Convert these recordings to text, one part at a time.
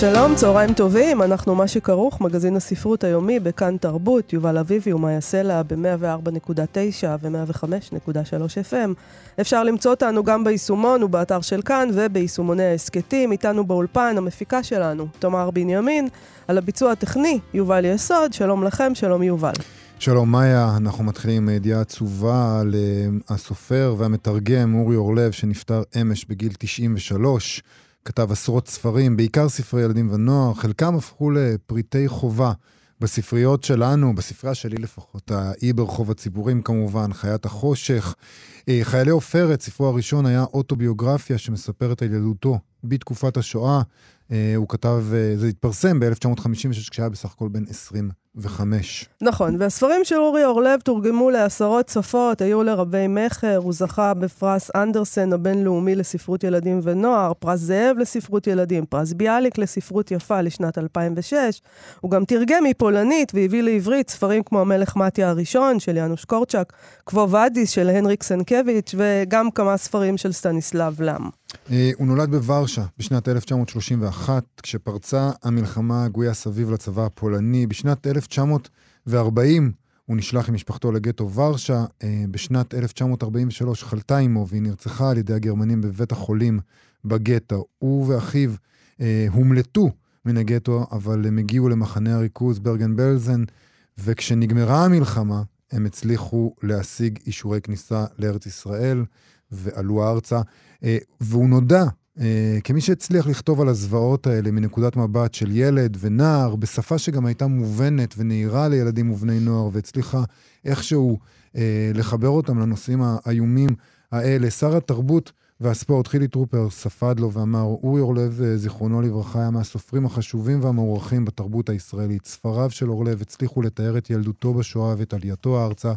שלום, צהריים טובים, אנחנו מה שכרוך, מגזין הספרות היומי בכאן תרבות, יובל אביבי ומאיה סלע ב-104.9 ו-105.3 FM. אפשר למצוא אותנו גם ביישומון ובאתר של כאן וביישומוני ההסכתים. איתנו באולפן המפיקה שלנו, תמר בנימין, על הביצוע הטכני, יובל יסוד. שלום לכם, שלום יובל. שלום מאיה, אנחנו מתחילים עם ידיעה עצובה על uh, הסופר והמתרגם אורי אורלב שנפטר אמש בגיל 93. כתב עשרות ספרים, בעיקר ספרי ילדים ונוער, חלקם הפכו לפריטי חובה בספריות שלנו, בספרייה שלי לפחות, האי ברחוב הציבורים כמובן, חיית החושך. אה, חיילי עופרת, ספרו הראשון היה אוטוביוגרפיה שמספרת על ילדותו בתקופת השואה. אה, הוא כתב, אה, זה התפרסם ב-1956 כשהיה בסך הכל בן 20 וחמש. נכון, והספרים של אורי אורלב תורגמו לעשרות שפות, היו לרבי מכר, הוא זכה בפרס אנדרסן הבינלאומי לספרות ילדים ונוער, פרס זאב לספרות ילדים, פרס ביאליק לספרות יפה לשנת 2006. הוא גם תרגם מפולנית והביא לעברית ספרים כמו המלך מתיה הראשון של יאנוש קורצ'אק, קבו ואדיס של הנריק סנקביץ', וגם כמה ספרים של סטניסלב לאם. אה, הוא נולד בוורשה בשנת 1931, כשפרצה המלחמה גויס סביב לצבא הפולני. בשנת 1940 הוא נשלח עם משפחתו לגטו ורשה. אה, בשנת 1943 חלתה עמו והיא נרצחה על ידי הגרמנים בבית החולים בגטו. הוא ואחיו אה, הומלטו מן הגטו, אבל הם הגיעו למחנה הריכוז ברגן בלזן, וכשנגמרה המלחמה, הם הצליחו להשיג אישורי כניסה לארץ ישראל ועלו ארצה. אה, והוא נודע אה, כמי שהצליח לכתוב על הזוועות האלה מנקודת מבט של ילד ונער, בשפה שגם הייתה מובנת ונהירה לילדים ובני נוער, והצליחה איכשהו אה, לחבר אותם לנושאים האיומים האלה. שר התרבות והספורט חילי טרופר ספד לו ואמר, אורי אורלב, זיכרונו לברכה, היה מהסופרים החשובים והמוערכים בתרבות הישראלית. ספריו של אורלב הצליחו לתאר את ילדותו בשואה ואת עלייתו ארצה.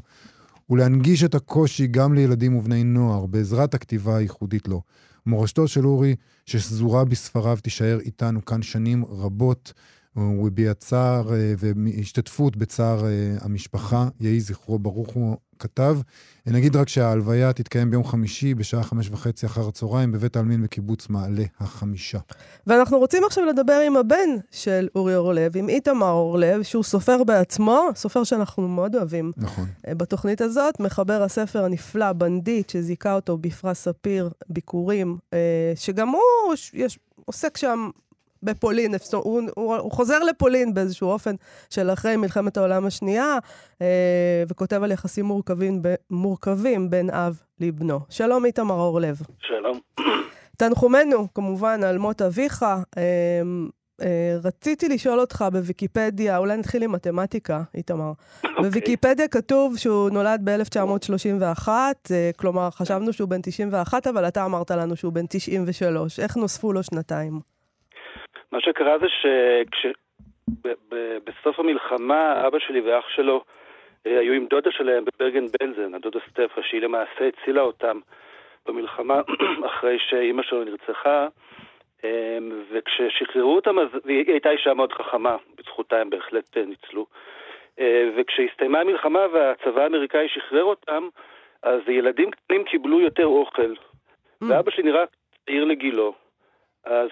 ולהנגיש את הקושי גם לילדים ובני נוער בעזרת הכתיבה הייחודית לו. מורשתו של אורי, ששזורה בספריו, תישאר איתנו כאן שנים רבות. הוא הביע צער אה, והשתתפות בצער אה, המשפחה, יהי זכרו ברוך הוא כתב. נגיד רק שההלוויה תתקיים ביום חמישי בשעה חמש וחצי אחר הצהריים בבית העלמין בקיבוץ מעלה החמישה. ואנחנו רוצים עכשיו לדבר עם הבן של אורי אורלב, עם איתמר אורלב, שהוא סופר בעצמו, סופר שאנחנו מאוד אוהבים. נכון. אה, בתוכנית הזאת, מחבר הספר הנפלא, בנדיט, שזיכה אותו בפרס ספיר, ביקורים, שגם הוא, יש, עוסק שם בפולין, הוא, הוא, הוא חוזר לפולין באיזשהו אופן של אחרי מלחמת העולם השנייה, אה, וכותב על יחסים מורכבים, ב, מורכבים בין אב לבנו. שלום איתמר אורלב. שלום. תנחומנו, כמובן, על מות אביך. אה, אה, רציתי לשאול אותך בוויקיפדיה, אולי נתחיל עם מתמטיקה, איתמר. Okay. אוקיי. בוויקיפדיה כתוב שהוא נולד ב-1931, אה, כלומר, חשבנו שהוא בן 91, אבל אתה אמרת לנו שהוא בן 93. איך נוספו לו שנתיים? מה שקרה זה שבסוף המלחמה אבא שלי ואח שלו אה, היו עם דודה שלהם בברגן בלזן, הדודה סטפה, שהיא למעשה הצילה אותם במלחמה אחרי שאימא שלו נרצחה. אמ, וכששחררו אותם, אז היא הייתה אישה מאוד חכמה, בזכותה הם בהחלט אה, ניצלו. אה, וכשהסתיימה המלחמה והצבא האמריקאי שחרר אותם, אז ילדים קטנים קיבלו יותר אוכל. Mm. ואבא שלי נראה צעיר לגילו, אז,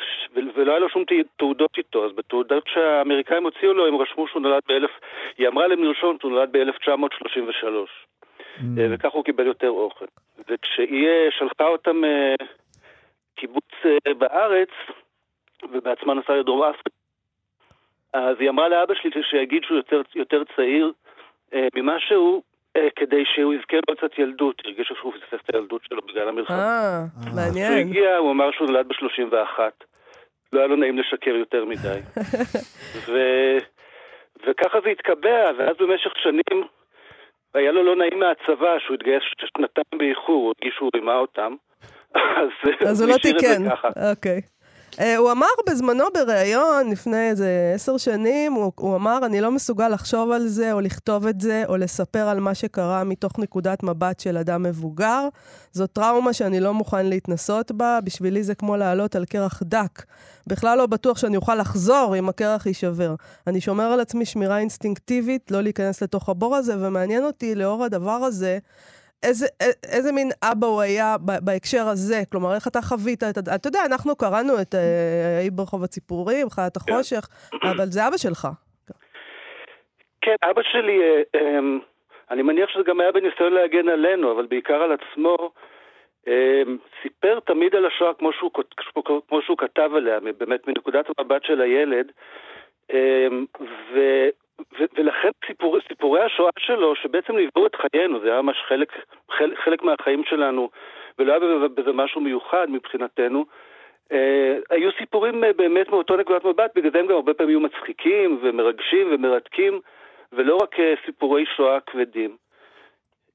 ולא היה לו שום תעודות איתו, אז בתעודות שהאמריקאים הוציאו לו, הם רשמו שהוא נולד באלף, היא אמרה להם לרשום שהוא נולד ב-1933. Mm. אה, וכך הוא קיבל יותר אוכל. וכשהיא שלחה אותם אה, קיבוץ אה, בארץ, ובעצמה נסעה לדרום אפריקה, אז היא אמרה לאבא שלי שיגיד שהוא יותר, יותר צעיר ממה שהוא, כדי שהוא יזכה לו קצת ילדות, הרגיש שהוא פספס את הילדות שלו בגלל המלחמה. אה, מעניין. כשהוא הגיע, הוא אמר שהוא נולד ב-31. לא היה לו נעים לשקר יותר מדי. ו... וככה זה התקבע, ואז במשך שנים היה לו לא נעים מהצבא, שהוא התגייס שנתיים באיחור, הוא הרגיש שהוא רימה אותם. אז, אז הוא לא תיקן, אוקיי. אה, הוא אמר בזמנו בריאיון, לפני איזה עשר שנים, הוא, הוא אמר, אני לא מסוגל לחשוב על זה, או לכתוב את זה, או לספר על מה שקרה מתוך נקודת מבט של אדם מבוגר. זו טראומה שאני לא מוכן להתנסות בה, בשבילי זה כמו לעלות על קרח דק. בכלל לא בטוח שאני אוכל לחזור אם הקרח יישבר. אני שומר על עצמי שמירה אינסטינקטיבית, לא להיכנס לתוך הבור הזה, ומעניין אותי, לאור הדבר הזה, איזה, איזה מין אבא הוא היה בהקשר הזה? כלומר, איך אתה חווית את... אתה יודע, אנחנו קראנו את האי אה, ברחוב הציפורים, חיית החושך, אבל זה אבא שלך. כן, אבא שלי, אה, אמ, אני מניח שזה גם היה בניסיון להגן עלינו, אבל בעיקר על עצמו, אמ, סיפר תמיד על השואה כמו שהוא, כמו שהוא כתב עליה, באמת מנקודת המבט של הילד, אמ, ו... ולכן סיפור, סיפורי השואה שלו, שבעצם ליוו את חיינו, זה היה ממש חלק, חלק, חלק מהחיים שלנו, ולא היה בזה, משהו מיוחד מבחינתנו, אה, היו סיפורים אה, באמת מאותו נקודת מבט, בגלל זה הם גם הרבה פעמים היו מצחיקים ומרגשים ומרתקים, ולא רק אה, סיפורי שואה כבדים.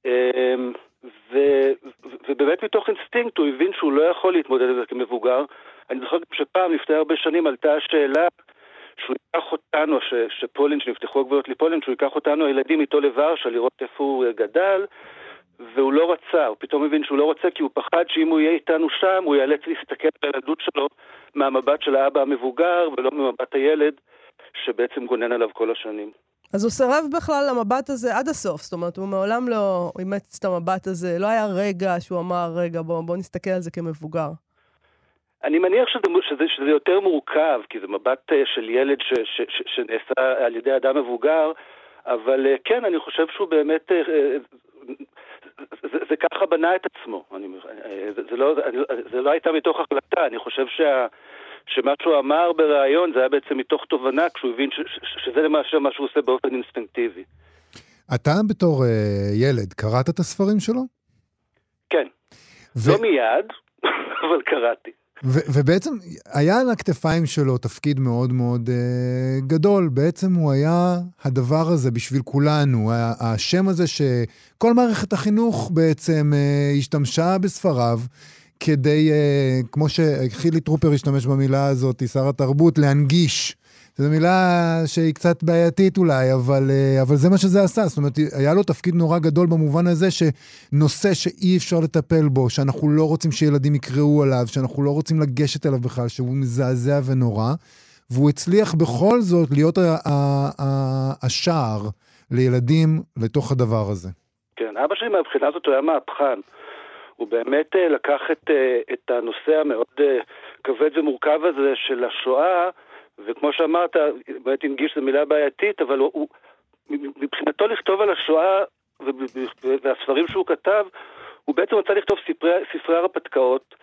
אה, ו, ובאמת מתוך אינסטינקט הוא הבין שהוא לא יכול להתמודד עם זה כמבוגר. אני זוכר שפעם, לפני הרבה שנים, עלתה השאלה שהוא ייקח אותנו, ש, שפולין, שנפתחו הגבולות לפולין, שהוא ייקח אותנו, הילדים איתו לוורשה, לראות איפה הוא גדל, והוא לא רצה, הוא פתאום הבין שהוא לא רוצה כי הוא פחד שאם הוא יהיה איתנו שם, הוא ייאלץ להסתכל על הילדות שלו מהמבט של האבא המבוגר, ולא ממבט הילד, שבעצם גונן עליו כל השנים. אז הוא סירב בכלל למבט הזה עד הסוף, זאת אומרת, הוא מעולם לא אימץ את המבט הזה, לא היה רגע שהוא אמר, רגע, בוא, בוא נסתכל על זה כמבוגר. אני מניח שזה, שזה, שזה יותר מורכב, כי זה מבט אה, של ילד ש, ש, ש, שנעשה על ידי אדם מבוגר, אבל אה, כן, אני חושב שהוא באמת, אה, זה, זה ככה בנה את עצמו. אני, זה, זה, לא, זה לא הייתה מתוך החלטה, אני חושב שה... שמה שהוא אמר בריאיון זה היה בעצם מתוך תובנה, כשהוא הבין ש, ש, שזה למעשה מה שהוא עושה באופן אינסטינקטיבי. אתה בתור uh, ילד, קראת את הספרים שלו? כן. ו... לא מיד, אבל קראתי. ו- ובעצם היה על הכתפיים שלו תפקיד מאוד מאוד uh, גדול. בעצם הוא היה הדבר הזה בשביל כולנו, השם הזה שכל מערכת החינוך בעצם uh, השתמשה בספריו. כדי, uh, כמו שחילי טרופר השתמש במילה הזאת, שר התרבות, להנגיש זו מילה שהיא קצת בעייתית אולי, אבל, אה, אבל זה מה שזה עשה. זאת אומרת, היה לו תפקיד נורא גדול במובן הזה שנושא שאי אפשר לטפל בו, שאנחנו לא רוצים שילדים יקראו עליו, שאנחנו לא רוצים לגשת אליו בכלל, שהוא מזעזע ונורא, והוא הצליח בכל זאת להיות השער לילדים לתוך הדבר הזה. כן, אבא שלי מהבחינה הזאת הוא היה מהפכן. הוא באמת אה, לקח את, אה, את הנושא המאוד כבד ומורכב הזה של השואה, וכמו שאמרת, באמת הנגיש זו מילה בעייתית, אבל הוא, מבחינתו לכתוב על השואה והספרים שהוא כתב, הוא בעצם רצה לכתוב ספרי, ספרי הרפתקאות,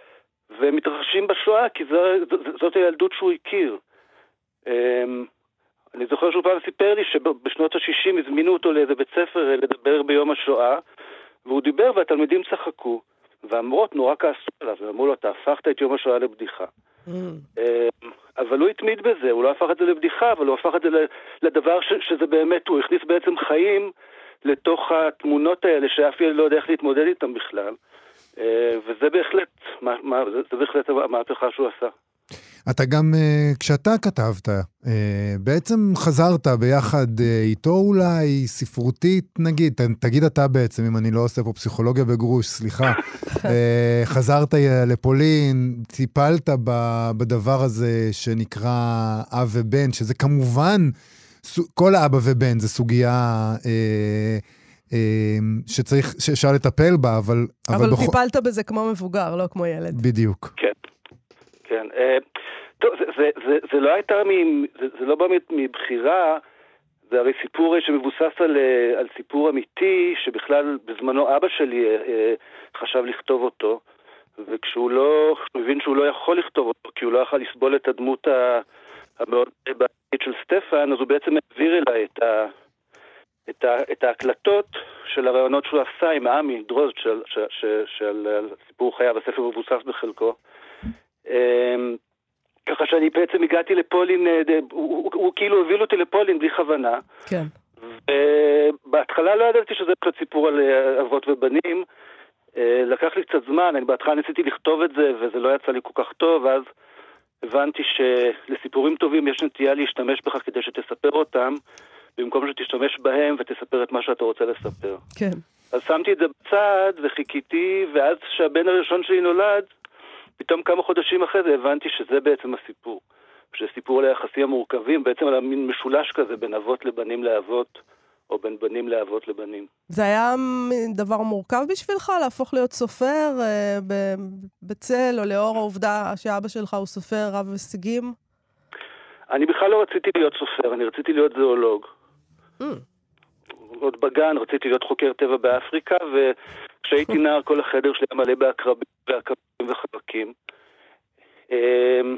והם מתרחשים בשואה, כי זו, זאת הילדות שהוא הכיר. אמ, אני זוכר שהוא פעם סיפר לי שבשנות ה-60 הזמינו אותו לאיזה בית ספר לדבר ביום השואה, והוא דיבר והתלמידים צחקו, והמורות נורא כעסו עליו, ואמרו לו, אתה הפכת את יום השואה לבדיחה. Mm. אמ, אבל הוא התמיד בזה, הוא לא הפך את זה לבדיחה, אבל הוא הפך את זה לדבר ש, שזה באמת, הוא הכניס בעצם חיים לתוך התמונות האלה, שאף ילד לא יודע איך להתמודד איתם בכלל. אה, וזה בהחלט, מה, מה, זה בהחלט המהפכה שהוא עשה. אתה גם, אה, כשאתה כתבת, אה, בעצם חזרת ביחד איתו אולי, ספרותית נגיד, תגיד אתה בעצם, אם אני לא עושה פה פסיכולוגיה בגרוש, סליחה. חזרת לפולין, טיפלת בדבר הזה שנקרא אב ובן, שזה כמובן, כל האבא ובן זה סוגיה... שצריך, שאפשר לטפל בה, אבל... אבל, אבל טיפלת בזה כמו מבוגר, לא כמו ילד. בדיוק. כן, כן. טוב, זה, זה, זה, זה לא הייתה, מ, זה, זה לא בא מבחירה, זה הרי סיפור שמבוסס על, אה, על סיפור אמיתי, שבכלל בזמנו אבא שלי אה, אה, חשב לכתוב אותו, וכשהוא לא, כשהוא הבין שהוא לא יכול לכתוב אותו, כי הוא לא יכול לסבול את הדמות המאוד בעייתית של סטפן, אז הוא בעצם העביר אליי את, ה, את, ה, את ההקלטות של הרעיונות שהוא עשה עם עמי דרוזד, של, של, של, של סיפור חייו, הספר מבוסס בחלקו. אמ, ככה שאני בעצם הגעתי לפולין, הוא, אה, הוא, הוא, הוא כאילו הוביל אותי לפולין בלי כוונה. כן. ובהתחלה לא ידעתי שזה קצת סיפור על אה, אבות ובנים. אה, לקח לי קצת זמן, אני בהתחלה ניסיתי לכתוב את זה וזה לא יצא לי כל כך טוב, ואז הבנתי שלסיפורים טובים יש נטייה להשתמש בך כדי שתספר אותם, במקום שתשתמש בהם ותספר את מה שאתה רוצה לספר. כן. אז שמתי את זה בצד וחיכיתי, ואז כשהבן הראשון שלי נולד, פתאום כמה חודשים אחרי זה הבנתי שזה בעצם הסיפור. שזה סיפור על היחסים המורכבים, בעצם על המין משולש כזה בין אבות לבנים לאבות, או בין בנים לאבות לבנים. זה היה דבר מורכב בשבילך להפוך להיות סופר אה, בצל, או לאור העובדה שאבא שלך הוא סופר רב הישגים? אני בכלל לא רציתי להיות סופר, אני רציתי להיות זואולוג. Mm. עוד בגן רציתי להיות חוקר טבע באפריקה, וכשהייתי נער כל החדר שלי היה מלא בעקרבים וחלקים. אמ,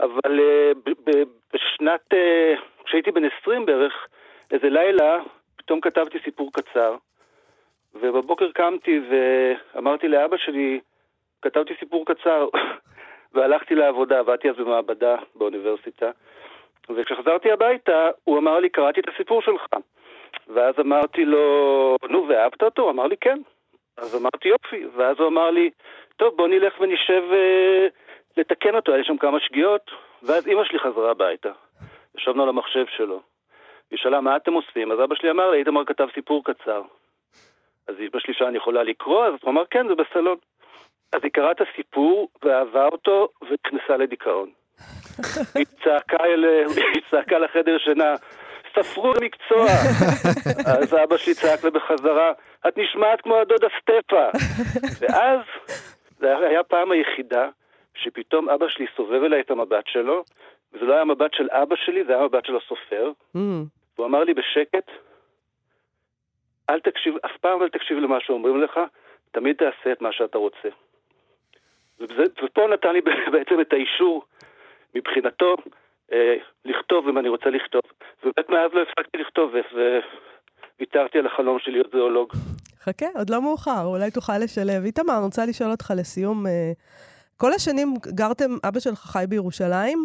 אבל אה, בשנת, אה, כשהייתי בן 20 בערך, איזה לילה, פתאום כתבתי סיפור קצר, ובבוקר קמתי ואמרתי לאבא שלי, כתבתי סיפור קצר, והלכתי לעבודה, עבדתי אז במעבדה באוניברסיטה, וכשחזרתי הביתה, הוא אמר לי, קראתי את הסיפור שלך. ואז אמרתי לו, נו, ואהבת אותו? אמר לי, כן. אז אמרתי, יופי. ואז הוא אמר לי, טוב, בוא נלך ונשב אה, לתקן אותו, היה שם כמה שגיאות. ואז אימא שלי חזרה הביתה. ישבנו על המחשב שלו. היא שאלה, מה אתם עושים? אז אבא שלי אמר לה, איתמר כתב סיפור קצר. אז אימא שלי שאלה, אני יכולה לקרוא? אז הוא אמר, כן, זה בסלון. אז היא קראה את הסיפור, ואהבה אותו, ונכנסה לדיכאון. היא צעקה, אל... היא צעקה לחדר שינה, ספרו למקצוע. אז אבא שלי צעק לה בחזרה, את נשמעת כמו הדודה סטפה. ואז, זה היה הפעם היחידה שפתאום אבא שלי סובב אליי את המבט שלו, וזה לא היה מבט של אבא שלי, זה היה מבט של הסופר. Mm. הוא אמר לי בשקט, אל תקשיב, אף פעם אל תקשיב למה שאומרים לך, תמיד תעשה את מה שאתה רוצה. וזה, ופה נתן לי בעצם את האישור מבחינתו אה, לכתוב אם אני רוצה לכתוב. ובאמת מאז לא הפסקתי לכתוב וויתרתי על החלום של להיות זואולוג. חכה, עוד לא מאוחר, אולי תוכל לשלב. איתמר, אני רוצה לשאול אותך לסיום, אה, כל השנים גרתם, אבא שלך חי בירושלים,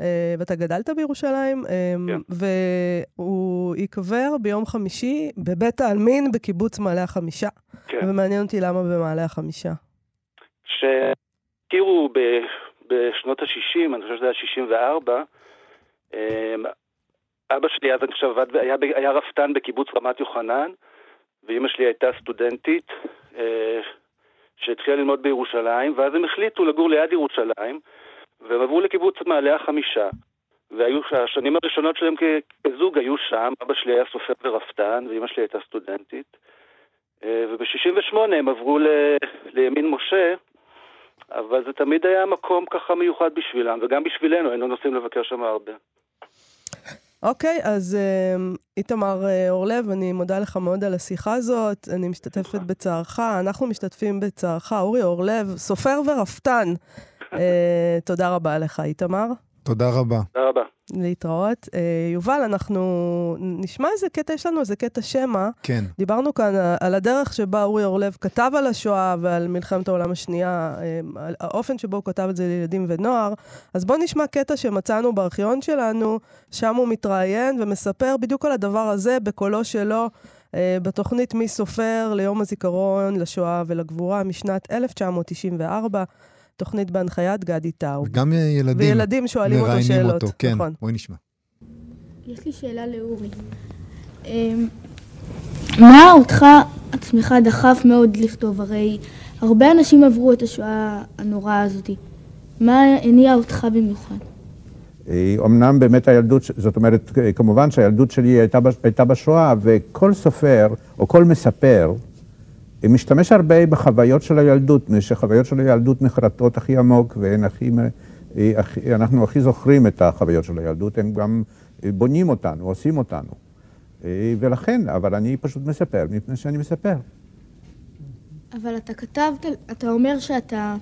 אה, ואתה גדלת בירושלים, כן. והוא ייקבר ביום חמישי בבית העלמין בקיבוץ מעלה החמישה. כן. ומעניין אותי למה במעלה החמישה. שהכירו בשנות ה-60, אני חושב שזה היה 64, אמ, אבא שלי אז עכשיו עבד, היה, היה רפתן בקיבוץ רמת יוחנן, ואימא שלי הייתה סטודנטית אה, שהתחילה ללמוד בירושלים, ואז הם החליטו לגור ליד ירושלים, והם עברו לקיבוץ מעלה החמישה. והיו, השנים הראשונות שלהם כזוג היו שם, אבא שלי היה סופר ורפתן, ואימא שלי הייתה סטודנטית. אה, וב-68 הם עברו ל, לימין משה, אבל זה תמיד היה מקום ככה מיוחד בשבילם, וגם בשבילנו, היינו נוסעים לבקר שם הרבה. אוקיי, okay, אז uh, איתמר uh, אורלב, אני מודה לך מאוד על השיחה הזאת, אני משתתפת בצערך, אנחנו משתתפים בצערך, אורי אורלב, סופר ורפתן. uh, תודה רבה לך, איתמר. תודה רבה. תודה רבה. להתראות. Uh, יובל, אנחנו נשמע איזה קטע, יש לנו איזה קטע שמע. כן. דיברנו כאן על הדרך שבה אורי אורלב כתב על השואה ועל מלחמת העולם השנייה, uh, על האופן שבו הוא כתב את זה לילדים ונוער. אז בואו נשמע קטע שמצאנו בארכיון שלנו, שם הוא מתראיין ומספר בדיוק על הדבר הזה בקולו שלו. Uh, בתוכנית מי סופר ליום הזיכרון לשואה ולגבורה משנת 1994. תוכנית בהנחיית גדי טאו. וגם ילדים וילדים שואלים אותו שאלות. אותו. כן, נכון. בואי נשמע. יש לי שאלה לאורי. אמ, מה אותך עצמך דחף מאוד לכתוב? הרי הרבה אנשים עברו את השואה הנוראה הזאת. מה הניע אותך במיוחד? אמנם אה, באמת הילדות, זאת אומרת, כמובן שהילדות שלי הייתה, הייתה בשואה, וכל סופר, או כל מספר, משתמש הרבה בחוויות של הילדות, מפני שחוויות של הילדות נחרטות הכי עמוק, ואנחנו הכי זוכרים את החוויות של הילדות, הם גם בונים אותנו, עושים אותנו. ולכן, אבל אני פשוט מספר, מפני שאני מספר. אבל אתה כתבת, אתה אומר שאתה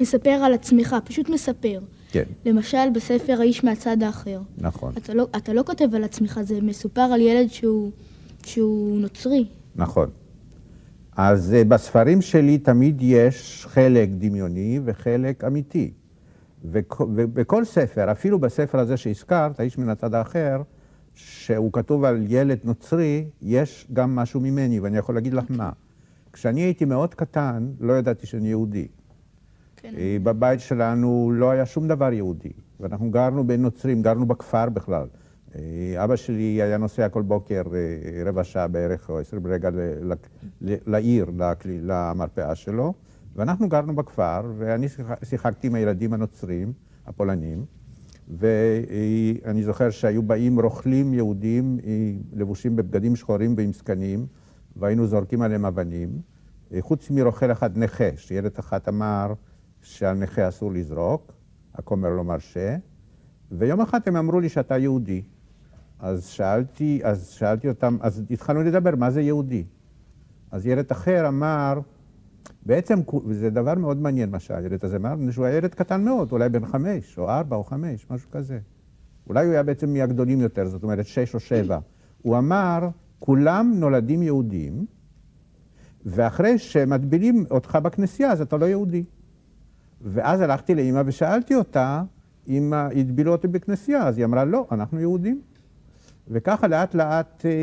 מספר על עצמך, פשוט מספר. כן. למשל, בספר האיש מהצד האחר. נכון. אתה לא, אתה לא כותב על עצמך, זה מסופר על ילד שהוא, שהוא נוצרי. נכון. אז uh, בספרים שלי תמיד יש חלק דמיוני וחלק אמיתי. ובכל ספר, אפילו בספר הזה שהזכרת, האיש מן הצד האחר, שהוא כתוב על ילד נוצרי, יש גם משהו ממני, ואני יכול להגיד לך מה. כשאני הייתי מאוד קטן, לא ידעתי שאני יהודי. כן. אה, בבית שלנו לא היה שום דבר יהודי, ואנחנו גרנו בין נוצרים, גרנו בכפר בכלל. אה, אבא שלי היה נוסע כל בוקר אה, רבע שעה בערך, או עשרים רגע לעיר, למרפאה שלו, ואנחנו גרנו בכפר, ואני שיח- שיחקתי עם הילדים הנוצרים, הפולנים, ואני זוכר שהיו באים רוכלים יהודים אה, לבושים בבגדים שחורים ועם זקנים, והיינו זורקים עליהם אבנים, חוץ מרוכל אחד נכה, שילד אחד אמר שעל נכה אסור לזרוק, הכומר לא מרשה, ויום אחד הם אמרו לי שאתה יהודי. אז שאלתי, אז שאלתי אותם, אז התחלנו לדבר, מה זה יהודי? אז ילד אחר אמר, בעצם, וזה דבר מאוד מעניין מה שהילד הזה אמר, שהוא היה ילד קטן מאוד, אולי בן חמש, או ארבע, או חמש, משהו כזה. אולי הוא היה בעצם מהגדולים יותר, זאת אומרת שש או שבע. הוא אמר, כולם נולדים יהודים, ואחרי שמטבילים אותך בכנסייה, אז אתה לא יהודי. ואז הלכתי לאימא ושאלתי אותה אם הטבילו אותי בכנסייה, אז היא אמרה, לא, אנחנו יהודים. וככה לאט לאט אה, אה,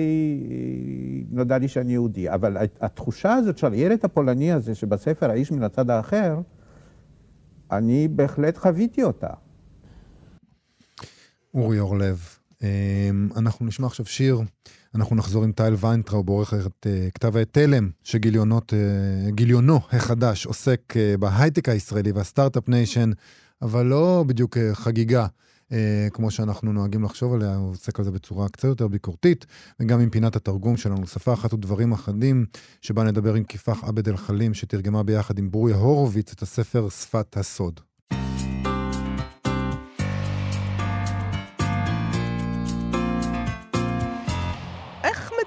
נודע לי שאני יהודי. אבל התחושה הזאת של הילד הפולני הזה, שבספר האיש מן הצד האחר, אני בהחלט חוויתי אותה. אורי אורלב. אמ, אנחנו נשמע עכשיו שיר, אנחנו נחזור עם טייל ויינטראוב, עורכת אה, כתב העת תלם, שגיליונו החדש עוסק אה, בהייטק הישראלי וה Start-Up Nation, אבל לא בדיוק אה, חגיגה. אה, כמו שאנחנו נוהגים לחשוב עליה, הוא עוסק על זה בצורה קצת יותר ביקורתית, וגם עם פינת התרגום שלנו, שפה אחת ודברים אחדים, שבה נדבר עם כיפאח עבד אל חלים, שתרגמה ביחד עם ברוריה הורוביץ את הספר שפת הסוד.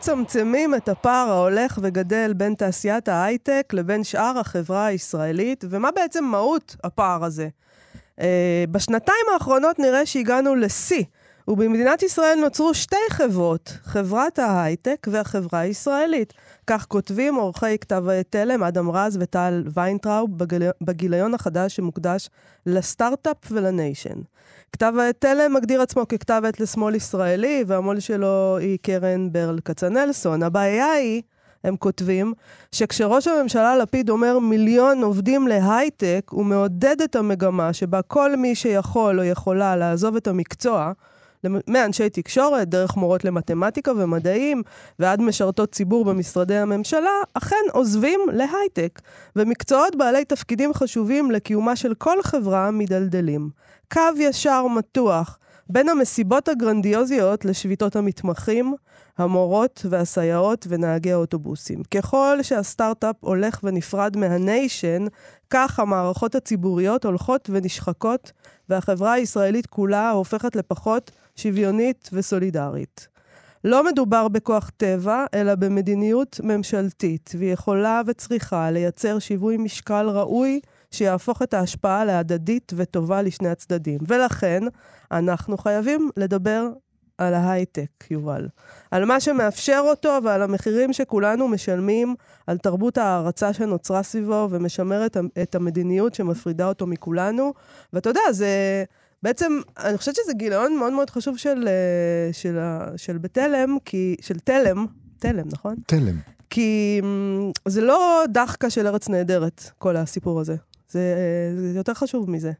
מצמצמים את הפער ההולך וגדל בין תעשיית ההייטק לבין שאר החברה הישראלית, ומה בעצם מהות הפער הזה? Uh, בשנתיים האחרונות נראה שהגענו לשיא, ובמדינת ישראל נוצרו שתי חברות, חברת ההייטק והחברה הישראלית. כך כותבים עורכי כתב תלם, אדם רז וטל ויינטראוב, בגיל... בגיליון החדש שמוקדש לסטארט-אפ ולניישן. כתב תלם מגדיר עצמו ככתב עת לשמאל ישראלי, והמו"ל שלו היא קרן ברל כצנלסון. הבעיה היא, הם כותבים, שכשראש הממשלה לפיד אומר מיליון עובדים להייטק, הוא מעודד את המגמה שבה כל מי שיכול או יכולה לעזוב את המקצוע, מאנשי תקשורת, דרך מורות למתמטיקה ומדעים, ועד משרתות ציבור במשרדי הממשלה, אכן עוזבים להייטק, ומקצועות בעלי תפקידים חשובים לקיומה של כל חברה מדלדלים. קו ישר מתוח בין המסיבות הגרנדיוזיות לשביתות המתמחים, המורות והסייעות ונהגי האוטובוסים. ככל שהסטארט-אפ הולך ונפרד מהניישן, כך המערכות הציבוריות הולכות ונשחקות, והחברה הישראלית כולה הופכת לפחות שוויונית וסולידרית. לא מדובר בכוח טבע, אלא במדיניות ממשלתית, והיא יכולה וצריכה לייצר שיווי משקל ראוי שיהפוך את ההשפעה להדדית וטובה לשני הצדדים. ולכן, אנחנו חייבים לדבר על ההייטק, יובל. על מה שמאפשר אותו ועל המחירים שכולנו משלמים, על תרבות ההערצה שנוצרה סביבו ומשמרת את המדיניות שמפרידה אותו מכולנו. ואתה יודע, זה... בעצם, אני חושבת שזה גיליון מאוד מאוד חשוב של, של, של בתלם, כי, של תלם, תלם, נכון? תלם. כי זה לא דחקה של ארץ נהדרת, כל הסיפור הזה. זה, זה יותר חשוב מזה.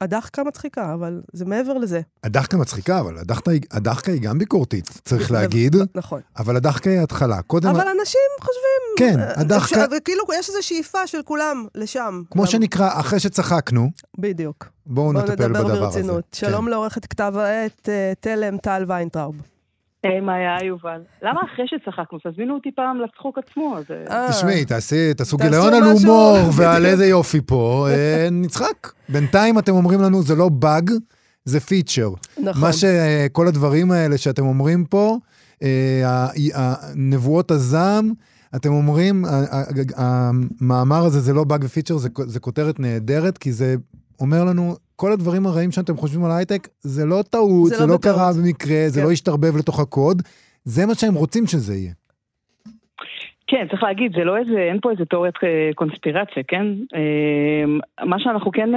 הדחקה מצחיקה, אבל זה מעבר לזה. הדחקה מצחיקה, אבל הדחקה, הדחקה היא גם ביקורתית, צריך להגיד. נכון. אבל הדחקה היא ההתחלה. קודם... אבל אנשים חושבים... כן, הדחקה... כאילו, יש איזו שאיפה של כולם לשם. כמו שנקרא, אחרי שצחקנו. בדיוק. בואו נטפל בדבר הזה. בואו נדבר ברצינות. שלום כן. לעורכת כתב העת תלם טל ויינטראוב. היי, מה היה, יובל? למה אחרי שצחקנו? תזמינו אותי פעם לצחוק עצמו. תשמעי, תעשו גיליון על הומור ועל איזה יופי פה, נצחק. בינתיים אתם אומרים לנו, זה לא באג, זה פיצ'ר. נכון. מה שכל הדברים האלה שאתם אומרים פה, נבואות הזעם, אתם אומרים, המאמר הזה זה לא באג ופיצ'ר, זה כותרת נהדרת, כי זה אומר לנו, כל הדברים הרעים שאתם חושבים על הייטק, זה לא טעות, זה, זה לא, לא קרה במקרה, כן. זה לא השתרבב לתוך הקוד, זה מה שהם רוצים שזה יהיה. כן, צריך להגיד, זה לא איזה, אין פה איזה תיאוריית קונספירציה, כן? מה שאנחנו כן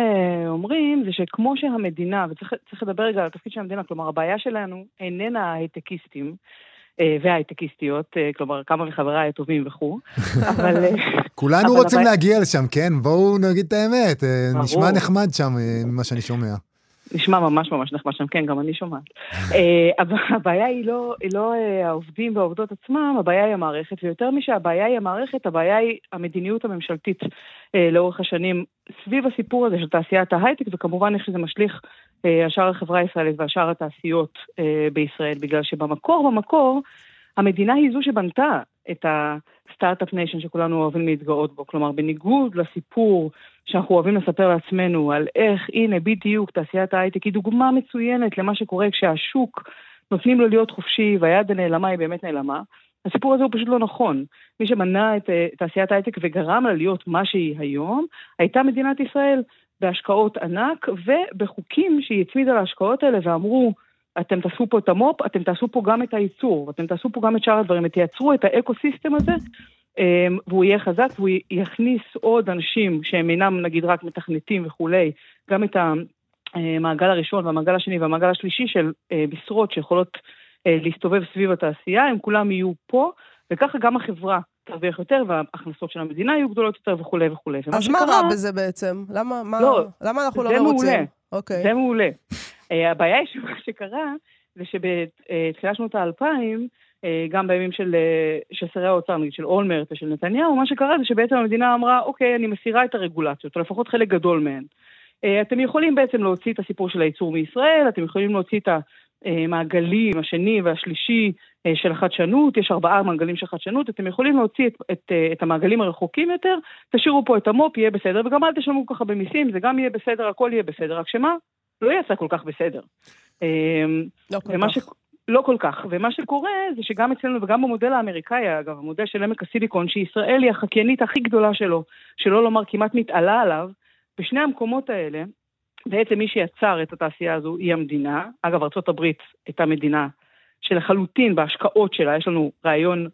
אומרים זה שכמו שהמדינה, וצריך לדבר רגע על התפקיד של המדינה, כלומר הבעיה שלנו איננה ההייטקיסטים, אה, והייטקיסטיות, אה, כלומר כמה מחבריי הטובים וכו', אבל... אה, כולנו רוצים להגיע לשם, כן? בואו נגיד את האמת. אה. נשמע נחמד שם אה, ממה שאני שומע. נשמע ממש ממש נחמד שם, כן, גם אני שומעת. אה, אבל הבעיה היא לא, היא לא אה, העובדים והעובדות עצמם, הבעיה היא המערכת, ויותר משהבעיה היא המערכת, הבעיה היא המדיניות הממשלתית אה, לאורך השנים סביב הסיפור הזה של תעשיית ההייטק, וכמובן איך שזה משליך אה, על שאר החברה הישראלית ועל שאר התעשיות אה, בישראל, בגלל שבמקור, במקור, המדינה היא זו שבנתה את ה Start-Up Nation שכולנו אוהבים להתגאות בו. כלומר, בניגוד לסיפור שאנחנו אוהבים לספר לעצמנו על איך, הנה, בדיוק, תעשיית ההייטק היא דוגמה מצוינת למה שקורה כשהשוק נותנים לו להיות חופשי והיד הנעלמה היא באמת נעלמה. הסיפור הזה הוא פשוט לא נכון. מי שהניע את אה, תעשיית ההייטק וגרם לה להיות מה שהיא היום, הייתה מדינת ישראל בהשקעות ענק ובחוקים שהיא הצמידה להשקעות האלה ואמרו, אתם תעשו פה את המו"פ, אתם תעשו פה גם את הייצור, ואתם תעשו פה גם את שאר הדברים, ותייצרו את האקו-סיסטם הזה, אמ, והוא יהיה חזק, והוא יכניס עוד אנשים שהם אינם נגיד רק מתכנתים וכולי, גם את המעגל הראשון והמעגל השני והמעגל השלישי של אה, משרות שיכולות אה, להסתובב סביב התעשייה, הם כולם יהיו פה, וככה גם החברה תרוויח יותר, וההכנסות של המדינה יהיו גדולות יותר וכולי וכולי. אז מה שקרה- רע בזה בעצם? למה, מה, לא, למה אנחנו לא מרוצים? מעולה. אוקיי. זה מעולה. אה, הבעיה היא שמה שקרה, זה שבתחילת שנות האלפיים, אה, גם בימים של, אה, של שרי האוצר, נגיד של אולמרט ושל נתניהו, מה שקרה זה שבעצם המדינה אמרה, אוקיי, אני מסירה את הרגולציות, או לפחות חלק גדול מהן. אתם יכולים בעצם להוציא את הסיפור של הייצור מישראל, אתם יכולים להוציא את המעגלים השני והשלישי אה, של החדשנות, יש ארבעה מעגלים של חדשנות, אתם יכולים להוציא את, את, אה, את המעגלים הרחוקים יותר, תשאירו פה את המו"פ, יהיה בסדר, וגם אל תשלמו ככה במיסים, זה גם יהיה בסדר, הכל יהיה בסדר, רק שמה? לא יעשה כל כך בסדר. לא כל כך. ש... לא כל כך, ומה שקורה זה שגם אצלנו וגם במודל האמריקאי, אגב, המודל של עמק הסיליקון, שישראל היא החקיינית הכי גדולה שלו, שלא לומר כמעט מתעלה עליו, בשני המקומות האלה, בעצם מי שיצר את התעשייה הזו היא המדינה. אגב, ארה"ב הייתה מדינה שלחלוטין בהשקעות שלה, יש לנו רעיון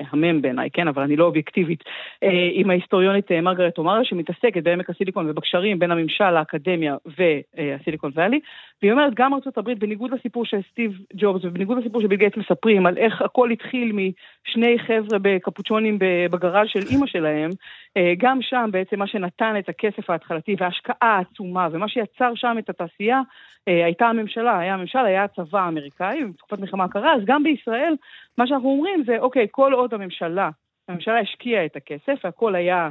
מהמם בעיניי, כן, אבל אני לא אובייקטיבית, אה, עם ההיסטוריונית אה, מרגרט אומרה, שמתעסקת בעמק הסיליקון ובקשרים בין הממשל, האקדמיה והסיליקון ואלי, והיא אומרת, גם הברית, בניגוד לסיפור של סטיב ג'ובס ובניגוד לסיפור שביל גייטס מספרים על איך הכל התחיל משני חבר'ה בקפוצ'ונים בגראז' של אימא שלהם, אה, גם שם בעצם מה שנתן את הכסף ההתחלתי וההשקעה העצומה, ומה שיצר שם את התעשייה, אה, הייתה הממשלה, היה הממשל, היה הצבא האמריקאי, בתקופת מלחמה קרה, אז גם בישראל, מה שאנחנו אומרים זה, אוקיי, כל עוד הממשלה, הממשלה השקיעה את הכסף, והכל היה,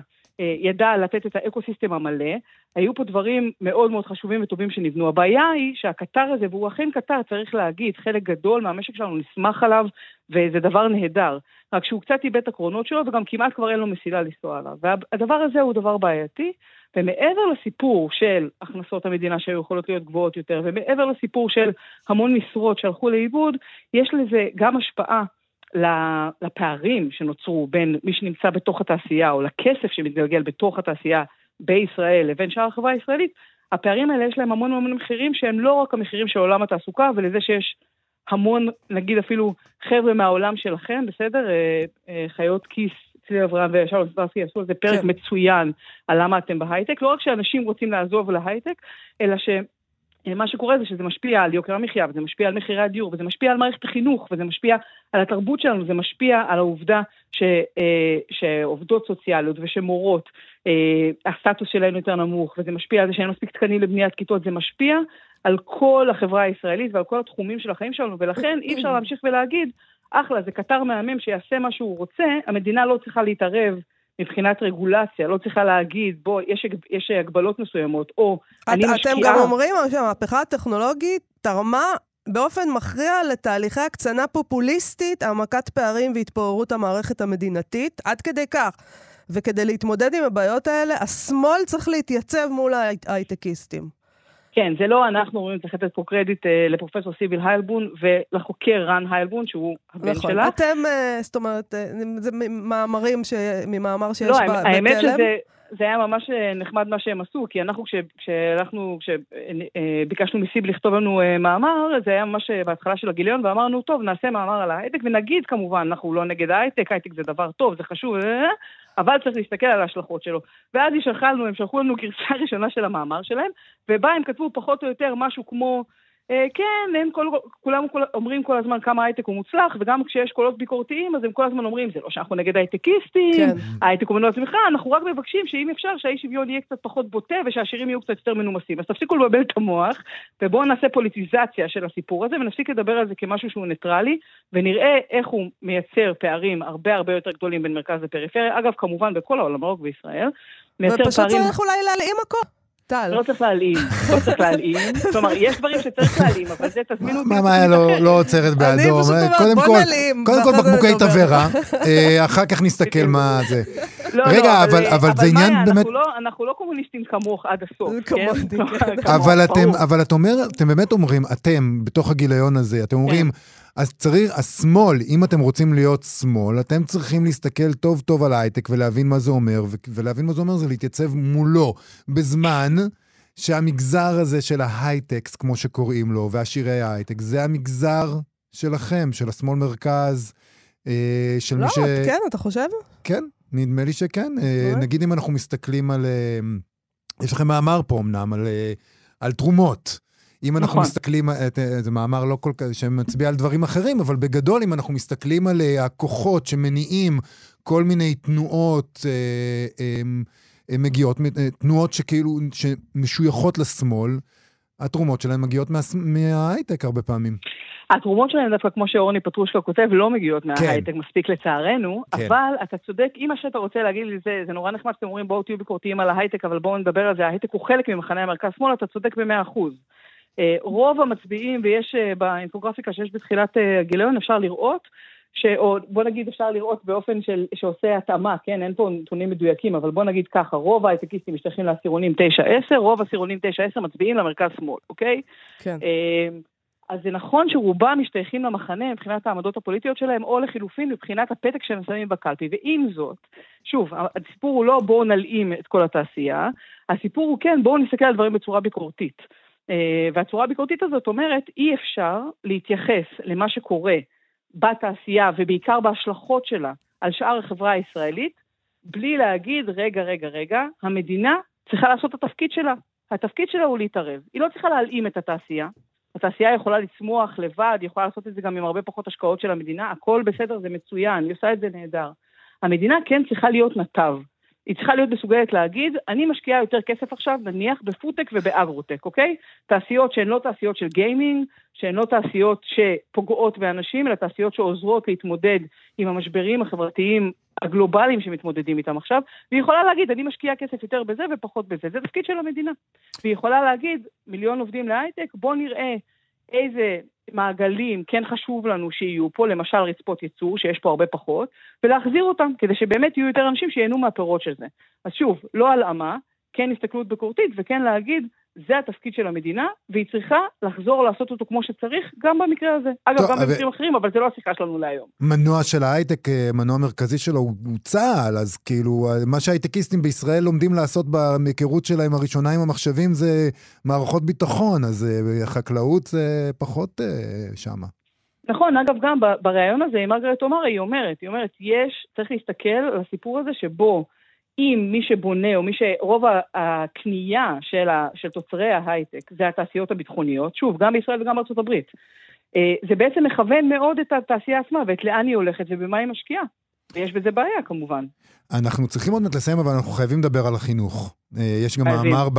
ידע לתת את ה ecosystem המלא, היו פה דברים מאוד מאוד חשובים וטובים שנבנו. הבעיה היא שהקטר הזה, והוא אכן קטר, צריך להגיד, חלק גדול מהמשק שלנו נסמך עליו, וזה דבר נהדר. רק שהוא קצת איבד את הקרונות שלו, וגם כמעט כבר אין לו מסילה לנסוע עליו. והדבר הזה הוא דבר בעייתי, ומעבר לסיפור של הכנסות המדינה שהיו יכולות להיות גבוהות יותר, ומעבר לסיפור של המון משרות שהלכו לאיבוד, יש לזה גם השפעה לפערים שנוצרו בין מי שנמצא בתוך התעשייה, או לכסף שמתגלגל בתוך התעשייה בישראל לבין שאר החברה הישראלית, הפערים האלה יש להם המון המון מחירים שהם לא רק המחירים של עולם התעסוקה, ולזה שיש המון, נגיד אפילו חבר'ה מהעולם שלכם, בסדר? אה, אה, חיות כיס, צבי אברהם ושלום סטרסקי עשו על זה פרק כן. מצוין על למה אתם בהייטק. לא רק שאנשים רוצים לעזוב להייטק, אלא ש... מה שקורה זה שזה משפיע על יוקר המחיה, וזה משפיע על מחירי הדיור, וזה משפיע על מערכת החינוך, וזה משפיע על התרבות שלנו, זה משפיע על העובדה ש, אה, שעובדות סוציאליות ושמורות, אה, הסטטוס שלהן יותר נמוך, וזה משפיע על זה שאין מספיק תקנים לבניית כיתות, זה משפיע על כל החברה הישראלית ועל כל התחומים של החיים שלנו, ולכן אי אפשר להמשיך ולהגיד, אחלה, זה קטר מהמם שיעשה מה שהוא רוצה, המדינה לא צריכה להתערב. מבחינת רגולציה, לא צריכה להגיד, בוא, יש, יש הגבלות מסוימות, או אני את, משקיעה... אתם גם אומרים שהמהפכה הטכנולוגית תרמה באופן מכריע לתהליכי הקצנה פופוליסטית, העמקת פערים והתפוררות המערכת המדינתית, עד כדי כך. וכדי להתמודד עם הבעיות האלה, השמאל צריך להתייצב מול ההייטקיסטים. כן, זה לא אנחנו אומרים, צריך לתת פה קרדיט אה, לפרופסור סיביל היילבון ולחוקר רן היילבון, שהוא הבן נכון. שלה. אתם, אה, זאת אומרת, אה, זה ממאמרים, ש... ממאמר שיש לא, ב- בתלם. האמת שזה זה היה ממש אה, נחמד מה שהם עשו, כי אנחנו כש- כשהלכנו, כשביקשנו מסיב לכתוב לנו אה, מאמר, זה היה ממש אה, בהתחלה של הגיליון, ואמרנו, טוב, נעשה מאמר על ההייטק, ונגיד כמובן, אנחנו לא נגד ההייטק, הייטק זה דבר טוב, זה חשוב, אה, אבל צריך להסתכל על ההשלכות שלו. ואז היא שלחה לנו, הם שלחו לנו גרסה ראשונה של המאמר שלהם, ובה הם כתבו פחות או יותר משהו כמו... אה, כן, הם כל, כולם כל, אומרים כל הזמן כמה הייטק הוא מוצלח, וגם כשיש קולות ביקורתיים, אז הם כל הזמן אומרים, זה לא שאנחנו נגד הייטקיסטים, כן. ההייטק הוא מנוע צמיחה, אנחנו רק מבקשים שאם אפשר, שהאי שוויון יהיה קצת פחות בוטה, ושהשירים יהיו קצת יותר מנומסים. אז תפסיקו לבלבל את המוח, ובואו נעשה פוליטיזציה של הסיפור הזה, ונפסיק לדבר על זה כמשהו שהוא ניטרלי, ונראה איך הוא מייצר פערים הרבה הרבה יותר גדולים בין מרכז לפריפריה, אגב, כמובן בכל העולם, לא רק בישראל. מייצר ופשוט פערים... צריך אולי להלאים הכל. טל. לא צריך להלאים, לא צריך להלאים. כלומר, יש דברים שצריך להלאים, אבל זה תזמינו אותי. מה מאיה לא- לא עוצרת באדום? אני פשוט אומרת, קודם בוא כל- נלאים, קודם כל בקבוקי. תבערה, אה, אחר כך נסתכל מה זה. לא, רגע, לא, אבל- אבל זה עניין באמת- אנחנו לא- אנחנו לא קומוניסטים כמוך עד הסוף, כן? כן. אבל אתם. אבל את אתם באמת אומרים, אתם, בתוך הגיליון הזה, אתם אומרים, אז צריך, השמאל, אם אתם רוצים להיות שמאל, אתם צריכים להסתכל טוב טוב על ההייטק ולהבין מה זה אומר, ולהבין מה זה אומר זה להתייצב מולו, בזמן שהמגזר הזה של ההייטקס, כמו שקוראים לו, והשירי ההייטק, זה המגזר שלכם, של השמאל מרכז, אה, של לא, מי ש... כן, אתה חושב? כן, נדמה לי שכן. אה, באמת? נגיד אם אנחנו מסתכלים על... אה, יש לכם מאמר פה אמנם, על, אה, על תרומות. אם אנחנו נכון. מסתכלים, אה, אה, זה מאמר לא כל כך, שמצביע על דברים אחרים, אבל בגדול, אם אנחנו מסתכלים על אה, הכוחות שמניעים כל מיני תנועות אה, אה, אה, מגיעות, תנועות שכאילו, שמשויכות לשמאל, התרומות שלהם מגיעות מה, מההייטק הרבה פעמים. התרומות שלהם דווקא, כמו שאורני פטרושקה כותב, לא מגיעות מההייטק מספיק לצערנו, כן. אבל אתה צודק, אם מה שאתה רוצה להגיד לי זה, זה נורא נחמד שאתם אומרים בואו תהיו ביקורתיים על ההייטק, אבל בואו נדבר על זה, ההייטק הוא חלק ממחנה המרכז-שמאל, אתה צודק במאה אחוז. אה, רוב המצביעים, ויש אה, באינפוגרפיקה שיש בתחילת אה, הגיליון, אפשר לראות, ש, או בוא נגיד אפשר לראות באופן של, שעושה התאמה, כן, אין פה נתונים מדויקים, אבל בוא נגיד ככה, רוב ההייטקיסטים משתייכים לעשירונים 9-10, רוב העשירונים 9-10 מצביעים למרכז-שמאל, אוקיי? כן. אז זה נכון שרובם משתייכים למחנה מבחינת העמדות הפוליטיות שלהם, או לחילופין מבחינת הפתק שהם שמים בקלפי. ועם זאת, שוב, הסיפור הוא לא בואו נלאים את כל התעשייה, הסיפור הוא כן, בואו נסתכל על דברים בצורה ביקורתית. אה, והצורה הביקורתית הזאת אומרת, אי אפשר להתייחס למה שקורה בתעשייה, ובעיקר בהשלכות שלה, על שאר החברה הישראלית, בלי להגיד, רגע, רגע, רגע, המדינה צריכה לעשות את התפקיד שלה. התפקיד שלה הוא להתערב. היא לא צריכה להלאים את התעשייה, התעשייה יכולה לצמוח לבד, היא יכולה לעשות את זה גם עם הרבה פחות השקעות של המדינה, הכל בסדר, זה מצוין, היא עושה את זה נהדר. המדינה כן צריכה להיות נתב. היא צריכה להיות מסוגלת להגיד, אני משקיעה יותר כסף עכשיו, נניח, בפודטק ובאגרוטק, אוקיי? תעשיות שהן לא תעשיות של גיימינג, שהן לא תעשיות שפוגעות באנשים, אלא תעשיות שעוזרות להתמודד עם המשברים החברתיים הגלובליים שמתמודדים איתם עכשיו, והיא יכולה להגיד, אני משקיעה כסף יותר בזה ופחות בזה. זה תפקיד של המדינה. והיא יכולה להגיד, מיליון עובדים להייטק, בוא נראה איזה מעגלים כן חשוב לנו שיהיו פה, למשל רצפות ייצור, שיש פה הרבה פחות, ולהחזיר אותם, כדי שבאמת יהיו יותר אנשים שייהנו מהפירות של זה. אז שוב, לא הלאמה, כן הסתכלות ביקורתית, וכן להגיד, זה התפקיד של המדינה, והיא צריכה לחזור לעשות אותו כמו שצריך, גם במקרה הזה. אגב, טוב, גם אבל- במקרים אחרים, אבל זה לא השיחה שלנו להיום. מנוע של ההייטק, אה, מנוע מרכזי שלו הוא, צה"ל, אז כאילו, אה, מה שההייטקיסטים בישראל לומדים לעשות בהיכרות שלהם הראשונה עם המחשבים זה מערכות ביטחון, אז אה, חקלאות זה פחות שמה. נכון, אגב, גם בריאיון הזה עם מרגרט אומרה, היא אומרת, היא אומרת, יש, צריך להסתכל על הסיפור הזה שבו אם מי שבונה, או מי שרוב הקנייה של, ה, של תוצרי ההייטק זה התעשיות הביטחוניות, שוב, גם בישראל וגם בארצות הברית, אה, זה בעצם מכוון מאוד את התעשייה עצמה ואת לאן היא הולכת ובמה היא משקיעה. ויש בזה בעיה כמובן. אנחנו צריכים עוד מעט לסיים, אבל אנחנו חייבים לדבר על החינוך. אה, יש גם חייבים. מאמר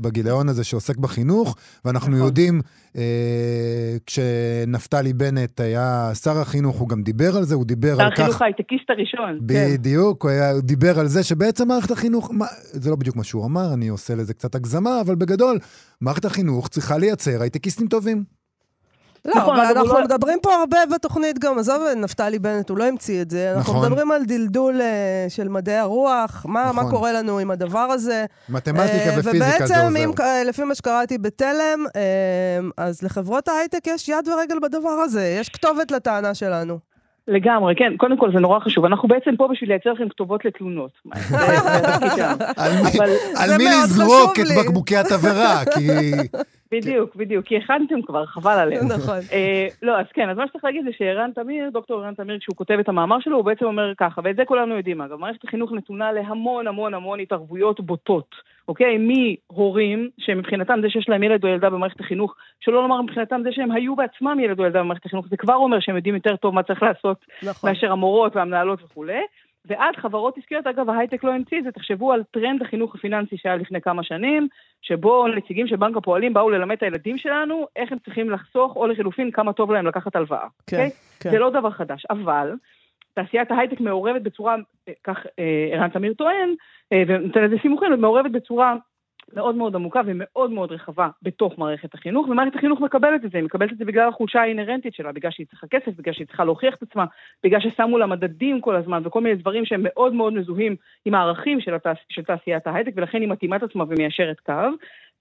בגיליון הזה שעוסק בחינוך, ואנחנו נכון. יודעים, אה, כשנפתלי בנט היה שר החינוך, הוא גם דיבר על זה, הוא דיבר שר על כך... החינוך ההייטקיסט הראשון. כן. בדיוק, הוא, היה, הוא דיבר על זה שבעצם מערכת החינוך, מה, זה לא בדיוק מה שהוא אמר, אני עושה לזה קצת הגזמה, אבל בגדול, מערכת החינוך צריכה לייצר הייטקיסטים טובים. לא, נכון, אבל אנחנו לא- מדברים פה הרבה בתוכנית גם, עזוב נפתלי בנט, הוא לא המציא את זה. אנחנו נכון. מדברים על דלדול אה, של מדעי הרוח, מה מה נכון. קורה לנו עם הדבר הזה. מתמטיקה אה, ופיזיקה זה ובעצם, אם, עוזר. אה, לפי מה שקראתי בתלם, אה, אז לחברות ההייטק יש יד ורגל בדבר הזה, יש כתובת לטענה שלנו. לגמרי, כן. קודם כל זה נורא חשוב. אנחנו בעצם פה בשביל לייצר לכם כתובות לתלונות. על מי, לזרוק את. בקבוקי התבערה, כי בדיוק, בדיוק, כי הכנתם כבר, חבל עליהם. נכון. אה, לא, אז כן, אז מה שצריך להגיד זה שערן תמיר, דוקטור ערן תמיר, כשהוא כותב את המאמר שלו, הוא בעצם אומר ככה, ואת זה כולנו יודעים אגב, מערכת החינוך נתונה להמון המון המון התערבויות בוטות, אוקיי? מהורים, שמבחינתם זה שיש להם ילד או ילדה במערכת החינוך, שלא לומר מבחינתם זה שהם היו בעצמם ילד או ילדה במערכת החינוך, זה כבר אומר שהם יודעים יותר טוב מה צריך לעשות נכון. מאשר המורות והמנהלות וכולי. ועד חברות עסקיות, אגב, ההייטק לא המציא את זה, תחשבו על טרנד החינוך הפיננסי שהיה לפני כמה שנים, שבו נציגים של בנק הפועלים באו ללמד את הילדים שלנו איך הם צריכים לחסוך, או לחילופין, כמה טוב להם לקחת הלוואה. כן, אוקיי? כן. זה לא דבר חדש, אבל תעשיית ההייטק מעורבת בצורה, אה, כך אה, ערן תמיר טוען, אה, ונותן לזה סימוכים, מעורבת בצורה מאוד מאוד עמוקה ומאוד מאוד רחבה בתוך מערכת החינוך, ומערכת החינוך מקבלת את זה, היא מקבלת את זה בגלל החולשה האינהרנטית שלה, בגלל שהיא צריכה כסף, בגלל שהיא צריכה להוכיח את עצמה, בגלל ששמו לה מדדים כל הזמן, וכל מיני דברים שהם מאוד מאוד מזוהים עם הערכים של, התעש... של תעשיית ההייטק, ולכן היא מתאימה את עצמה ומיישרת קו.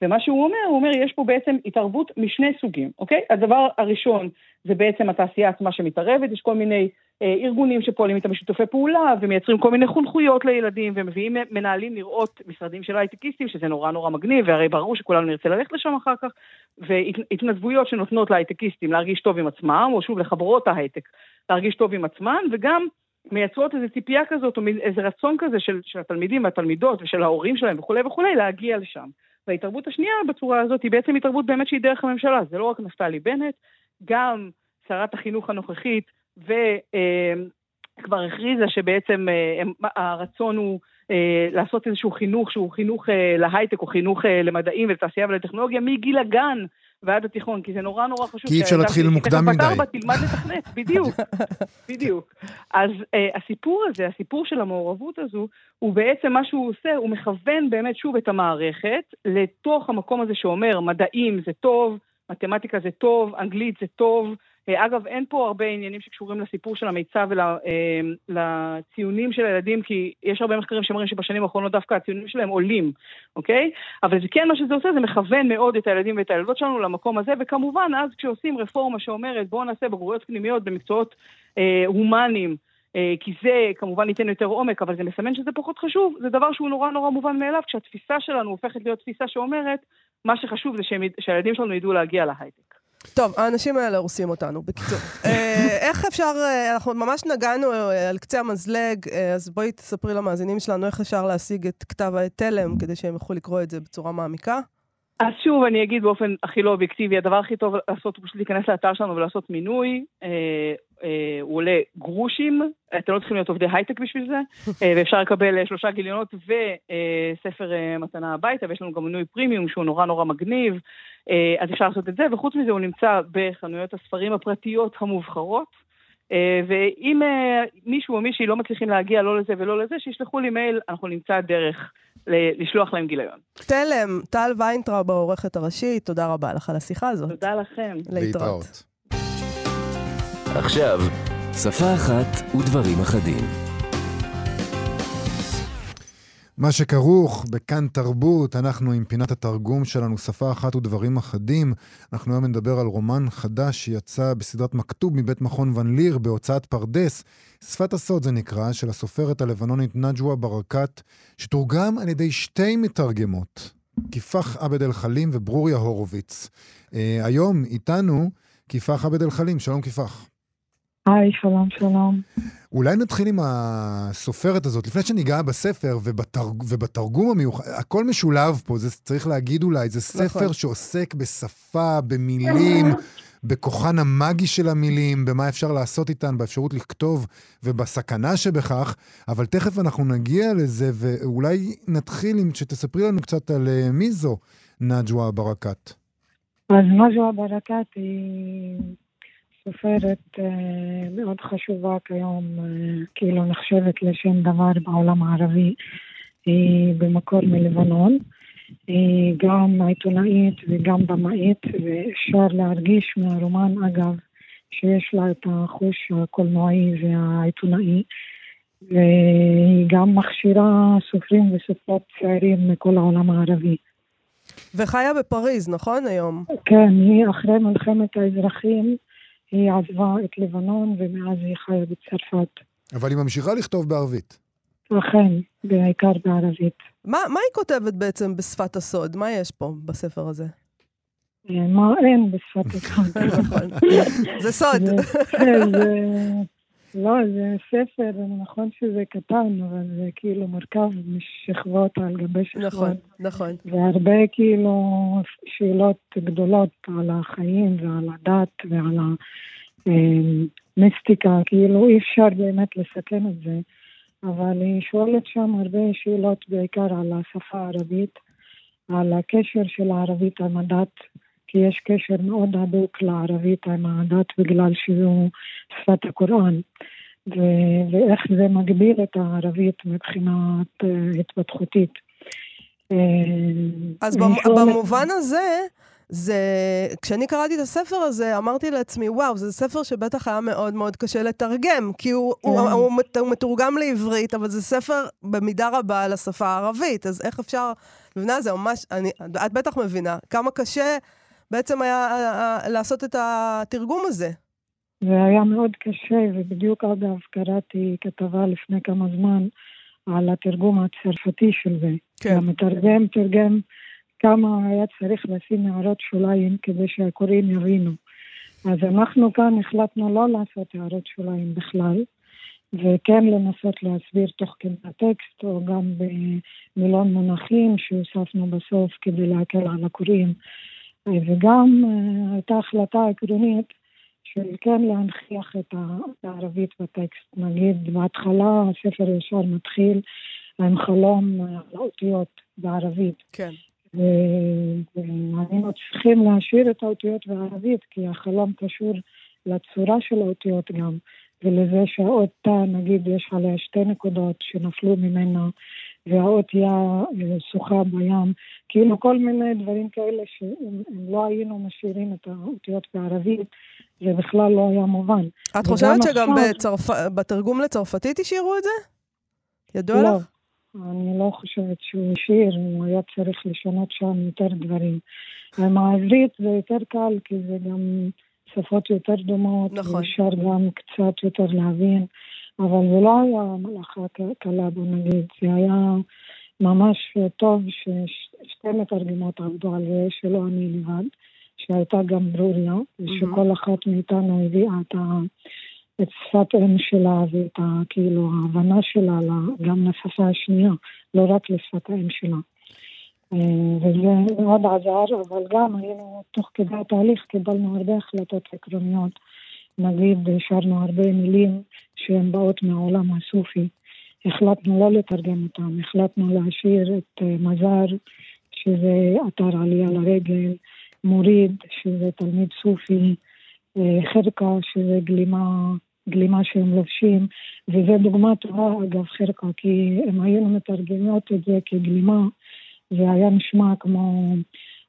ומה שהוא אומר, הוא אומר, יש פה בעצם התערבות משני סוגים, אוקיי? הדבר הראשון זה בעצם התעשייה עצמה שמתערבת, יש כל מיני אה, ארגונים שפועלים איתם בשיתופי פעולה ומייצרים כל מיני חונכויות לילדים ומביאים מנהלים לראות משרדים של הייטקיסטים, שזה נורא נורא מגניב, והרי ברור שכולנו נרצה ללכת לשם אחר כך, והתנדבויות שנותנות להייטקיסטים להרגיש טוב עם עצמם, או שוב לחברות ההייטק להרגיש טוב עם עצמם, וגם מייצרות איזו ציפייה כזאת, או איזה רצון כזה של, של התלמידים והתלמידות ושל ההורים שלהם וכולי וכולי, להגיע לשם. וההתערבות השנייה בצורה הזאת היא בעצם התערבות באמת שהיא דרך הממשלה, זה לא רק נפתלי בנט, גם שרת החינוך הנוכחית וכבר הכריזה שבעצם אה, הרצון הוא אה, לעשות איזשהו חינוך שהוא חינוך אה, להייטק או חינוך למדעים ולתעשייה ולטכנולוגיה מגיל הגן ועד התיכון, כי זה נורא נורא חשוב. כי אי אפשר להתחיל מוקדם מדי. ארבע, תלמד לתכנת, בדיוק, בדיוק. אז uh, הסיפור הזה, הסיפור של המעורבות הזו, הוא בעצם מה שהוא עושה, הוא מכוון באמת שוב את המערכת לתוך המקום הזה שאומר מדעים זה טוב, מתמטיקה זה טוב, אנגלית זה טוב, אגב, אין פה הרבה עניינים שקשורים לסיפור של המיצ"ב ולציונים של הילדים, כי יש הרבה מחקרים שאומרים שבשנים האחרונות דווקא הציונים שלהם עולים, אוקיי? אבל זה כן, מה שזה עושה, זה מכוון מאוד את הילדים ואת הילדות שלנו למקום הזה, וכמובן, אז כשעושים רפורמה שאומרת, בואו נעשה בגרויות פנימיות במקצועות אה, הומניים, אה, כי זה כמובן ייתן יותר עומק, אבל זה מסמן שזה פחות חשוב, זה דבר שהוא נורא נורא מובן מאליו, כשהתפיסה שלנו הופכת להיות תפיסה שאומרת, מה שחשוב זה שהילדים שלנו ידעו להגיע להייטק. טוב, האנשים האלה הורסים אותנו, בקיצור. אה, איך אפשר, אה, אנחנו ממש נגענו אה, על קצה המזלג, אז בואי תספרי למאזינים שלנו איך אפשר להשיג את כתב התלם, כדי שהם יוכלו לקרוא את זה בצורה מעמיקה. אז שוב, אני אגיד באופן הכי לא אובייקטיבי, הדבר הכי טוב לעשות הוא פשוט להיכנס לאתר שלנו ולעשות מינוי. אה, אה, הוא עולה גרושים, אתם לא צריכים להיות עובדי הייטק בשביל זה, אה, ואפשר לקבל שלושה גיליונות וספר מתנה הביתה, ויש לנו גם מינוי פרימיום שהוא נורא נורא מגניב, אז אפשר לעשות את זה, וחוץ מזה הוא נמצא בחנויות הספרים הפרטיות המובחרות. אה, ואם אה, מישהו או מישהי לא מצליחים להגיע לא לזה ולא לזה, שישלחו לי מייל, אנחנו נמצא דרך לשלוח להם גיליון. תלם, טל ויינטראוב, העורכת הראשית, תודה רבה לך על השיחה הזאת. תודה לכם. להתראות. עכשיו, שפה אחת ודברים אחדים. מה שכרוך בכאן תרבות, אנחנו עם פינת התרגום שלנו, שפה אחת ודברים אחדים. אנחנו היום נדבר על רומן חדש שיצא בסדרת מכתוב מבית מכון ון ליר בהוצאת פרדס. שפת הסוד זה נקרא, של הסופרת הלבנונית נג'ווה ברקת, שתורגם על ידי שתי מתרגמות, כיפח עבד אל-חלים וברוריה הורוביץ. אה, היום איתנו כיפח עבד אל-חלים, שלום כיפח. היי, שלום, שלום. אולי נתחיל עם הסופרת הזאת, לפני שניגע בספר ובתרג... ובתרגום המיוחד, הכל משולב פה, זה צריך להגיד אולי, זה ספר נכון. שעוסק בשפה, במילים, בכוחן המאגי של המילים, במה אפשר לעשות איתן, באפשרות לכתוב ובסכנה שבכך, אבל תכף אנחנו נגיע לזה, ואולי נתחיל עם שתספרי לנו קצת על אה, מי זו נג'ווה ברקת. אז נג'ווה ברקת היא... סופרת אה, מאוד חשובה כיום, אה, כאילו נחשבת לשם דבר בעולם הערבי, היא במקור מלבנון. היא גם עיתונאית וגם במאית, ואפשר להרגיש מהרומן, אגב, שיש לה את החוש הקולנועי והעיתונאי. והיא גם מכשירה סופרים וסופרות צעירים מכל העולם הערבי. וחיה בפריז, נכון היום? כן, היא אחרי מלחמת האזרחים היא עזבה את לבנון ומאז היא חיה בצרפת. אבל היא ממשיכה לכתוב בערבית. אכן, בעיקר בערבית. מה, מה היא כותבת בעצם בשפת הסוד? מה יש פה בספר הזה? אה, מה אין בשפת אחד. נכון. זה סוד. לא, זה ספר, נכון שזה קטן, אבל זה כאילו מורכב משכבות על גבי שכבות. נכון, נכון. והרבה כאילו שאלות גדולות על החיים ועל הדת ועל המיסטיקה, כאילו אי אפשר באמת לסכם את זה. אבל היא שואלת שם הרבה שאלות בעיקר על השפה הערבית, על הקשר של הערבית עם הדת, כי יש קשר מאוד הדוק לערבית עם הדת בגלל שזו שפת הקוראן, ו- ואיך זה מגביל את הערבית מבחינת uh, התפתחותית. אה, אז במובן הזה, זה, כשאני קראתי את הספר הזה, אמרתי לעצמי, וואו, זה ספר שבטח היה מאוד מאוד קשה לתרגם, כי הוא, כן. הוא, הוא, הוא, הוא מתורגם לעברית, אבל זה ספר במידה רבה לשפה הערבית, אז איך אפשר, מבינה, זה ממש, אני, את בטח מבינה, כמה קשה בעצם היה אה, אה, לעשות את התרגום הזה. זה היה מאוד קשה, ובדיוק אגב קראתי כתבה לפני כמה זמן על התרגום הצרפתי של זה. כן. המתרגם תרגם כמה היה צריך לשים הערות שוליים כדי שהקוראים יבינו. אז אנחנו כאן החלטנו לא לעשות הערות שוליים בכלל, וכן לנסות להסביר תוך כדי הטקסט, או גם במילון מונחים שהוספנו בסוף כדי להקל על הקוראים. וגם uh, הייתה החלטה עקרונית של כן להנכיח את הערבית בטקסט. נגיד, בהתחלה הספר ישר מתחיל עם חלום על האותיות בערבית. כן. והיינו צריכים להשאיר את האותיות בערבית, כי החלום קשור לצורה של האותיות גם, ולזה שהאות תא, נגיד, יש עליה שתי נקודות שנפלו ממנה, והאות יא אה, שוחה בים, כאילו כל מיני דברים כאלה שאם לא היינו משאירים את האותיות בערבית, זה בכלל לא היה מובן. את חושבת שגם עכשיו... בצרפ... בתרגום לצרפתית השאירו את זה? ידוע לא. לך? אני לא חושבת שהוא השאיר, הוא היה צריך לשנות שם יותר דברים. עם העברית זה יותר קל, כי זה גם שפות יותר דומות, נכון. ואפשר גם קצת יותר להבין, אבל זה לא היה מלאכה קלה, בוא נגיד, זה היה ממש טוב ששתי מתרגמות עבדו על זה, שלא אני לבד, שהייתה גם ברוריה, ושכל אחת מאיתנו הביאה את ה... את שפת אם שלה ואת ה, כאילו ההבנה שלה גם לשפה השנייה, לא רק לשפת האם שלה. אה, וזה מאוד עזר, אבל גם היינו, תוך כדי התהליך קיבלנו הרבה החלטות עקרוניות. נגיד, השארנו הרבה מילים שהן באות מהעולם הסופי. החלטנו לא לתרגם אותם, החלטנו להשאיר את אה, מזר, שזה אתר עלייה לרגל, מוריד, שזה תלמיד סופי, אה, חרקה, שזה גלימה גלימה שהם לובשים, וזו דוגמה טובה אגב חרקה, כי אם היינו מתרגמות את זה כגלימה, זה היה נשמע כמו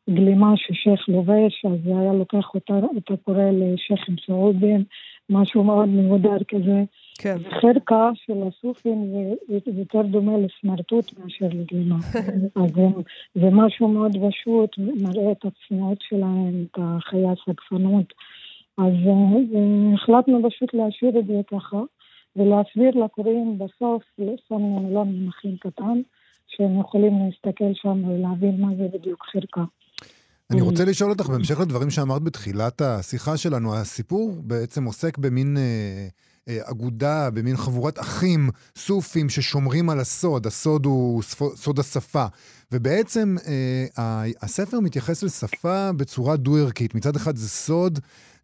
גלימה ששייח לובש, אז זה היה לוקח אותה, את הקורא לשייחים סעודים, משהו מאוד מבודר כזה. כן. וחרקה של הסופים זה, יותר דומה לסמרטוט מאשר לגלימה. אז זה, זה משהו מאוד פשוט, מראה את הצניעות שלהם, את החיי הסגפנות. אז uh, החלטנו פשוט להשאיר את זה ככה, ולהסביר לקוראים בסוף, שמנו מילון מונחים קטן, שהם יכולים להסתכל שם ולהבין מה זה בדיוק חרקה. אני רוצה לשאול אותך, בהמשך לדברים שאמרת בתחילת השיחה שלנו, הסיפור בעצם עוסק במין אה, אה, אגודה, במין חבורת אחים סופים ששומרים על הסוד, הסוד הוא סוד השפה. ובעצם אה, הספר מתייחס לשפה בצורה דו-ערכית. מצד אחד זה סוד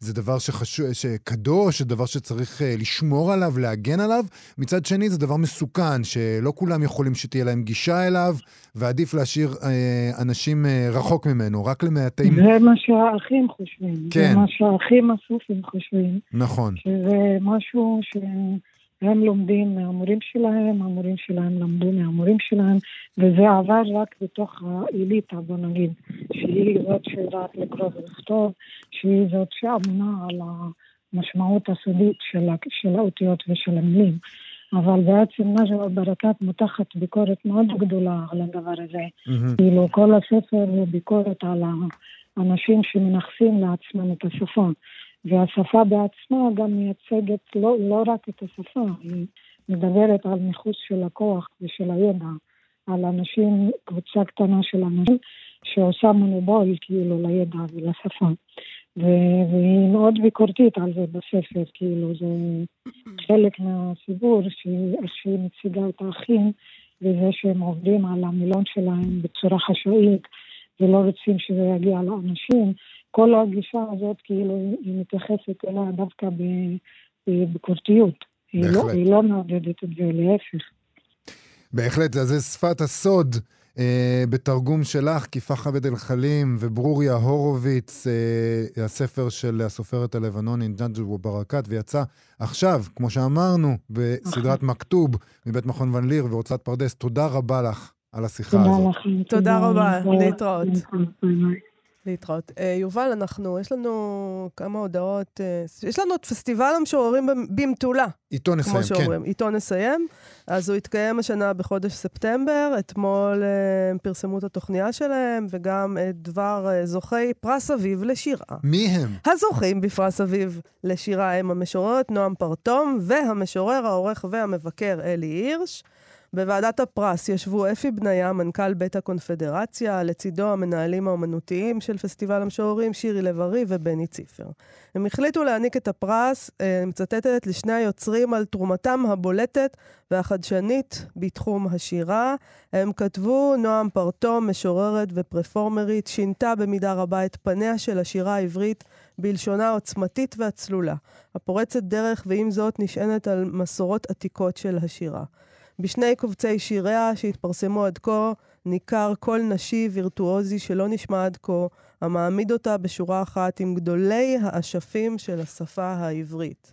זה דבר שחשוב, שקדוש, זה דבר שצריך uh, לשמור עליו, להגן עליו. מצד שני, זה דבר מסוכן, שלא כולם יכולים שתהיה להם גישה אליו, ועדיף להשאיר uh, אנשים uh, רחוק ממנו, רק למעטים. זה מה שהאחים חושבים. כן. זה מה שהאחים הסופים חושבים. נכון. שזה משהו ש... הם לומדים מהמורים שלהם, המורים שלהם למדו מהמורים שלהם, וזה עבר רק בתוך האליטה, בוא נגיד, שהיא זאת שיודעת לקרוא ולכתוב, שהיא זאת שאמונה על המשמעות הסודית של, של האותיות ושל המילים. אבל בעצם נג'ווה ברקת מותחת ביקורת מאוד גדולה על הדבר הזה. Mm-hmm. כאילו, כל הספר הוא ביקורת על האנשים שמנכסים לעצמם את השפה. והשפה בעצמה גם מייצגת לא, לא רק את השפה, היא מדברת על ניחוס של הכוח ושל הידע, על אנשים, קבוצה קטנה של אנשים שעושה מונובול כאילו לידע ולשפה. ו- והיא מאוד ביקורתית על זה בספר, כאילו זה חלק מהסיפור, שהיא- שהיא מציגה את האחים, וזה שהם עובדים על המילון שלהם בצורה חשאית, ולא רוצים שזה יגיע לאנשים. כל הגישה הזאת, כאילו, היא- מתייחסת אליה דווקא בביקורתיות. היא לא. היא לא מעודדת את זה, להפך. בהחלט, אז זה שפת הסוד. אה, בתרגום שלך, כיפה עבד אל-חלים וברוריה הורוביץ, אה, הספר של הסופרת הלבנונית ג'אג'ו ברקת, ויצא עכשיו, כמו שאמרנו, בסדרת מכתוב מבית מכון ון ליר והוצאת פרדס. תודה רבה לך על השיחה תודה הזאת. לכם. תודה רבה, ביי. להתראות. להתראות. אה, יובל, אנחנו, יש לנו כמה הודעות. אה, יש לנו את פסטיבל המשוררים במ- במטולה, איתו נסיים, כמו שאומרים. איתו נסיים. אז הוא התקיים השנה בחודש ספטמבר. אתמול אה, הם פרסמו את התוכניה שלהם, וגם את דבר זוכי פרס אביב לשירה. מי הם? הזוכים בפרס אביב לשירה הם המשוררת נועם פרטום והמשורר, העורך והמבקר אלי הירש. בוועדת הפרס ישבו אפי בניה, מנכ"ל בית הקונפדרציה, לצידו המנהלים האומנותיים של פסטיבל המשוררים, שירי לב-ארי ובני ציפר. הם החליטו להעניק את הפרס, אה, אני מצטטת, לשני היוצרים על תרומתם הבולטת והחדשנית בתחום השירה. הם כתבו, נועם פרטום, משוררת ופרפורמרית, שינתה במידה רבה את פניה של השירה העברית בלשונה עוצמתית והצלולה, הפורצת דרך ועם זאת נשענת על מסורות עתיקות של השירה. בשני קובצי שיריה שהתפרסמו עד כה, ניכר קול נשי וירטואוזי שלא נשמע עד כה, המעמיד אותה בשורה אחת עם גדולי האשפים של השפה העברית.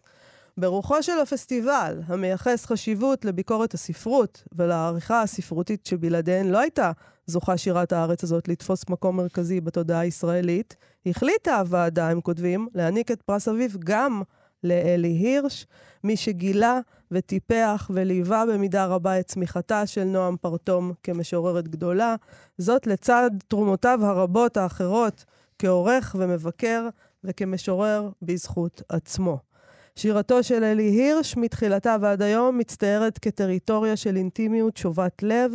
ברוחו של הפסטיבל, המייחס חשיבות לביקורת הספרות ולעריכה הספרותית שבלעדיהן לא הייתה זוכה שירת הארץ הזאת לתפוס מקום מרכזי בתודעה הישראלית, החליטה הוועדה, הם כותבים, להעניק את פרס אביב גם לאלי הירש, מי שגילה וטיפח וליווה במידה רבה את צמיחתה של נועם פרטום כמשוררת גדולה, זאת לצד תרומותיו הרבות האחרות כעורך ומבקר וכמשורר בזכות עצמו. שירתו של אלי הירש מתחילתה ועד היום מצטיירת כטריטוריה של אינטימיות שובת לב,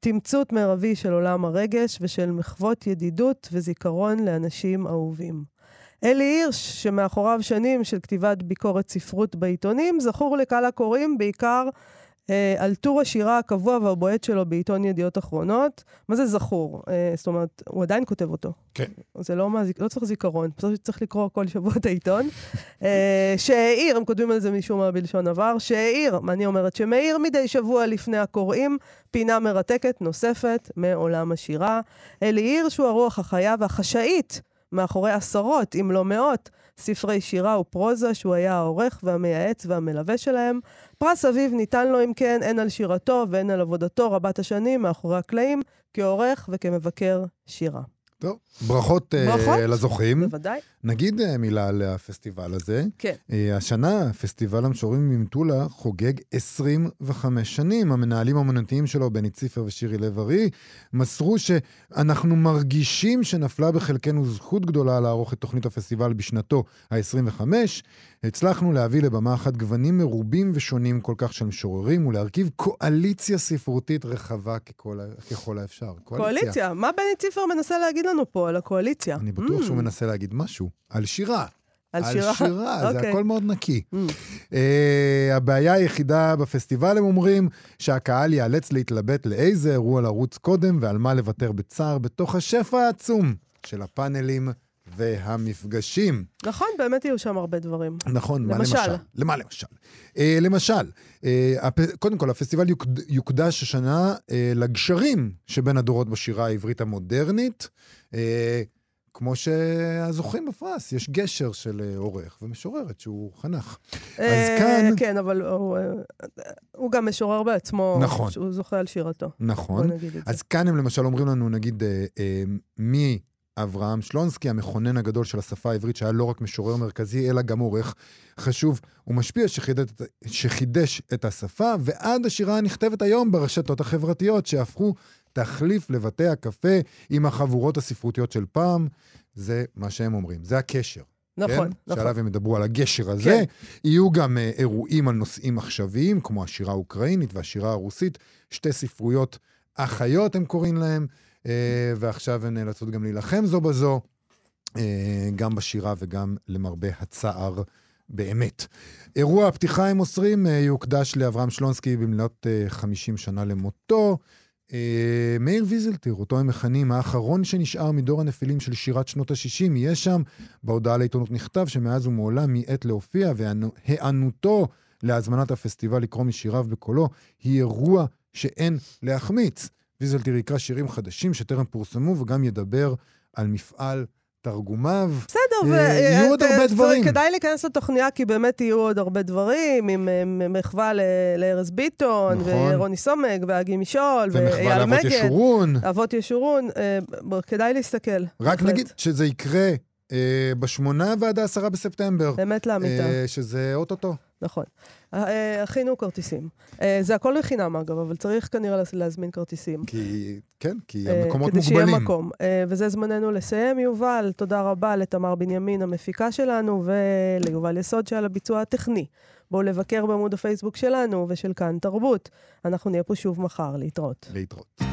תמצות מרבי של עולם הרגש ושל מחוות ידידות וזיכרון לאנשים אהובים. אלי הירש, שמאחוריו שנים של כתיבת ביקורת ספרות בעיתונים, זכור לקהל הקוראים בעיקר אה, על טור השירה הקבוע והבועט שלו בעיתון ידיעות אחרונות. מה זה זכור? אה, זאת אומרת, הוא עדיין כותב אותו. כן. זה לא, מהזיק... לא צריך זיכרון, פשוט צריך לקרוא כל שבוע את העיתון. אה, שהאיר, הם כותבים על זה משום מה בלשון עבר, שהאיר, מה אני אומרת? שמאיר מדי שבוע לפני הקוראים פינה מרתקת נוספת מעולם השירה. אלי הירש הוא הרוח החיה והחשאית מאחורי עשרות, אם לא מאות, ספרי שירה ופרוזה שהוא היה העורך והמייעץ והמלווה שלהם. פרס אביב ניתן לו, אם כן, הן על שירתו והן על עבודתו רבת השנים מאחורי הקלעים, כעורך וכמבקר שירה. טוב, ברכות, אה, ברכות. לזוכים. בוודאי. נגיד אה, מילה על הפסטיבל הזה. כן. אה, השנה, פסטיבל המשוררים ממטולה חוגג 25 שנים. המנהלים האמנותיים שלו, בני ציפר ושירי לב-ארי, מסרו שאנחנו מרגישים שנפלה בחלקנו זכות גדולה לערוך את תוכנית הפסטיבל בשנתו ה-25. הצלחנו להביא לבמה אחת גוונים מרובים ושונים כל כך של משוררים ולהרכיב קואליציה ספרותית רחבה ככל, ככל האפשר. קואליציה. מה בני ציפר מנסה להגיד לנו פה על הקואליציה? אני בטוח Mm, שהוא מנסה להגיד משהו על שירה. על שירה. על שירה, זה אוקיי. הכל מאוד נקי. Mm. Uh, הבעיה היחידה בפסטיבל, הם אומרים, שהקהל ייאלץ להתלבט לאיזה אירוע לרוץ קודם ועל מה לוותר בצער בתוך השפע העצום של הפאנלים והמפגשים. נכון, באמת יהיו שם הרבה דברים. נכון, מה למשל? למשל? למה למשל? Uh, למשל, uh, הפ... קודם כל, הפסטיבל יוקד... יוקדש השנה uh, לגשרים שבין הדורות בשירה העברית המודרנית. Uh, כמו שהזוכים בפרס, יש גשר של אה, עורך ומשוררת שהוא חנך. אז אה, כאן... כן, אבל הוא, אה, הוא גם משורר בעצמו. נכון. שהוא זוכה על שירתו. נכון. אז כאן הם למשל אומרים לנו, נגיד, אה, אה, מי אברהם שלונסקי, המכונן הגדול של השפה העברית, שהיה לא רק משורר מרכזי, אלא גם עורך חשוב ומשפיע שחידש, שחידש את השפה, ועד השירה הנכתבת היום ברשתות החברתיות, שהפכו תחליף לבתי הקפה עם החבורות הספרותיות של פעם. זה מה שהם אומרים, זה הקשר. נכון, כן? נכון. שעליו הם ידברו על הגשר הזה. כן. יהיו גם uh, אירועים על נושאים עכשוויים, כמו השירה האוקראינית והשירה הרוסית, שתי ספרויות אחיות הם קוראים להם. אה, ועכשיו הן נאלצות גם להילחם זו בזו, אה, גם בשירה וגם למרבה הצער. באמת. אירוע הפתיחה, הם מוסרים, אה, יוקדש לאברהם שלונסקי במלאת אה, 50 שנה למותו. מאיר ויזלטיר, אותו הם מכנים, האחרון שנשאר מדור הנפילים של שירת שנות ה-60, יהיה שם. בהודעה לעיתונות נכתב שמאז ומעולם מיעט להופיע, והיענותו להזמנת הפסטיבל לקרוא משיריו בקולו, היא אירוע שאין להחמיץ. ויזלטיר יקרא שירים חדשים שטרם פורסמו, וגם ידבר על מפעל תרגומיו. בסדר, אה, יהיו עוד הרבה דברים. כדאי להיכנס לתוכניה, כי באמת יהיו עוד הרבה דברים, עם אה, מחווה לארז ביטון, נכון. ורוני סומק, ואגי משול, ומחווה ואייל לאבות מגד. ישורון. אבות ישורון, אה, כדאי להסתכל. רק. נגיד שזה יקרה אה, בשמונה ועד העשרה בספטמבר. אמת לאמיתה. אה, שזה אוטוטו. נכון. אה, הכינו כרטיסים. אה, זה הכל בחינם, אגב, אבל צריך כנראה להז- להזמין כרטיסים. כי, כן, כי אה, המקומות כדי מוגבלים. שיהיה מקום. אה, וזה זמננו לסיים, יובל. תודה רבה לתמר בנימין, המפיקה שלנו, וליובל יסוד שעל הביצוע הטכני. בואו לבקר בעמוד הפייסבוק שלנו ושל כאן תרבות. אנחנו נהיה פה שוב מחר, להתראות. להתראות.